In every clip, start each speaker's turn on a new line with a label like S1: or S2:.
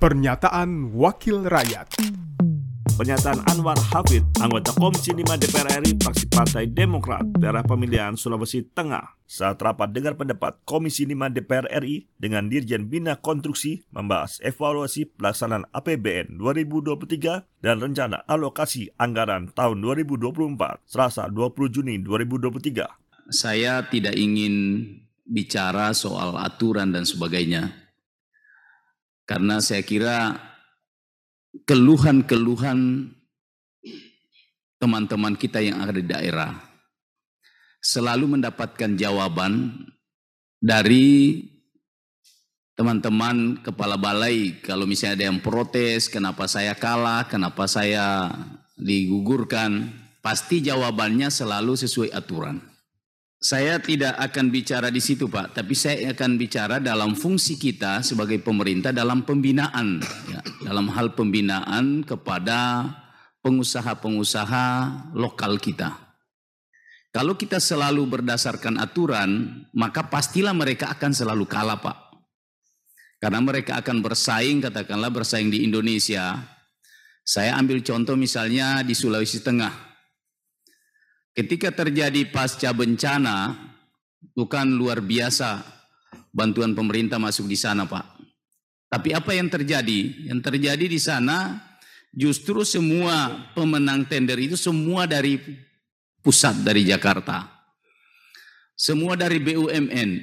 S1: Pernyataan Wakil Rakyat
S2: Pernyataan Anwar Hafid, anggota Komisi 5 DPR RI, fraksi Partai Demokrat, daerah pemilihan Sulawesi Tengah, saat rapat dengar pendapat Komisi 5 DPR RI dengan Dirjen Bina Konstruksi membahas evaluasi pelaksanaan APBN 2023 dan rencana alokasi anggaran tahun 2024, Selasa 20 Juni 2023.
S3: Saya tidak ingin bicara soal aturan dan sebagainya. Karena saya kira keluhan-keluhan teman-teman kita yang ada di daerah selalu mendapatkan jawaban dari teman-teman kepala balai kalau misalnya ada yang protes kenapa saya kalah, kenapa saya digugurkan, pasti jawabannya selalu sesuai aturan. Saya tidak akan bicara di situ Pak, tapi saya akan bicara dalam fungsi kita sebagai pemerintah dalam pembinaan, ya, dalam hal pembinaan kepada pengusaha-pengusaha lokal kita. Kalau kita selalu berdasarkan aturan, maka pastilah mereka akan selalu kalah Pak. Karena mereka akan bersaing, katakanlah bersaing di Indonesia. Saya ambil contoh misalnya di Sulawesi Tengah Ketika terjadi pasca bencana, bukan luar biasa bantuan pemerintah masuk di sana, Pak. Tapi apa yang terjadi? Yang terjadi di sana justru semua pemenang tender itu semua dari pusat dari Jakarta. Semua dari BUMN.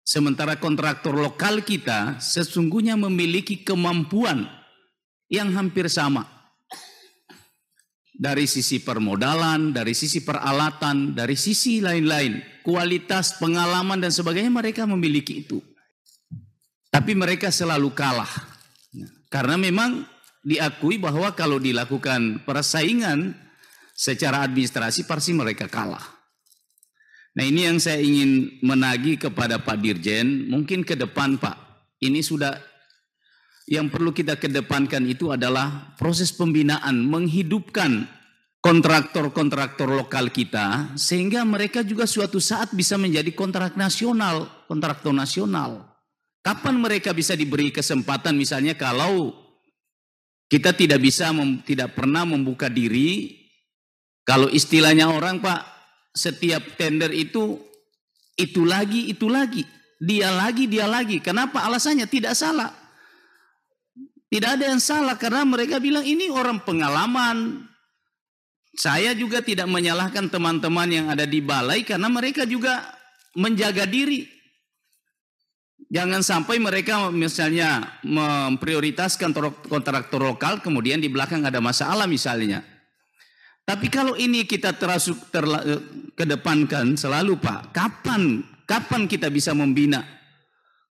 S3: Sementara kontraktor lokal kita sesungguhnya memiliki kemampuan yang hampir sama dari sisi permodalan, dari sisi peralatan, dari sisi lain-lain, kualitas pengalaman dan sebagainya mereka memiliki itu. Tapi mereka selalu kalah. Karena memang diakui bahwa kalau dilakukan persaingan secara administrasi pasti mereka kalah. Nah ini yang saya ingin menagi kepada Pak Dirjen, mungkin ke depan Pak, ini sudah yang perlu kita kedepankan itu adalah proses pembinaan, menghidupkan kontraktor-kontraktor lokal kita sehingga mereka juga suatu saat bisa menjadi kontrak nasional, kontraktor nasional. Kapan mereka bisa diberi kesempatan? Misalnya kalau kita tidak bisa tidak pernah membuka diri kalau istilahnya orang Pak setiap tender itu itu lagi itu lagi dia lagi dia lagi. Kenapa? Alasannya tidak salah tidak ada yang salah karena mereka bilang ini orang pengalaman. Saya juga tidak menyalahkan teman-teman yang ada di balai karena mereka juga menjaga diri. Jangan sampai mereka misalnya memprioritaskan kontraktor lokal kemudian di belakang ada masalah misalnya. Tapi kalau ini kita terasuk terla, kedepankan selalu Pak, kapan kapan kita bisa membina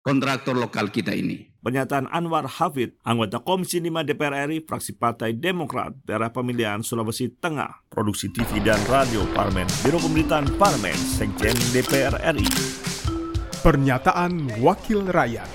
S3: kontraktor lokal kita ini?
S2: Pernyataan Anwar Hafid, anggota Komisi 5 DPR RI, fraksi Partai Demokrat, daerah pemilihan Sulawesi Tengah, produksi TV dan radio Parmen, Biro Pemerintahan Parmen, Sekjen DPR RI.
S1: Pernyataan Wakil Rakyat.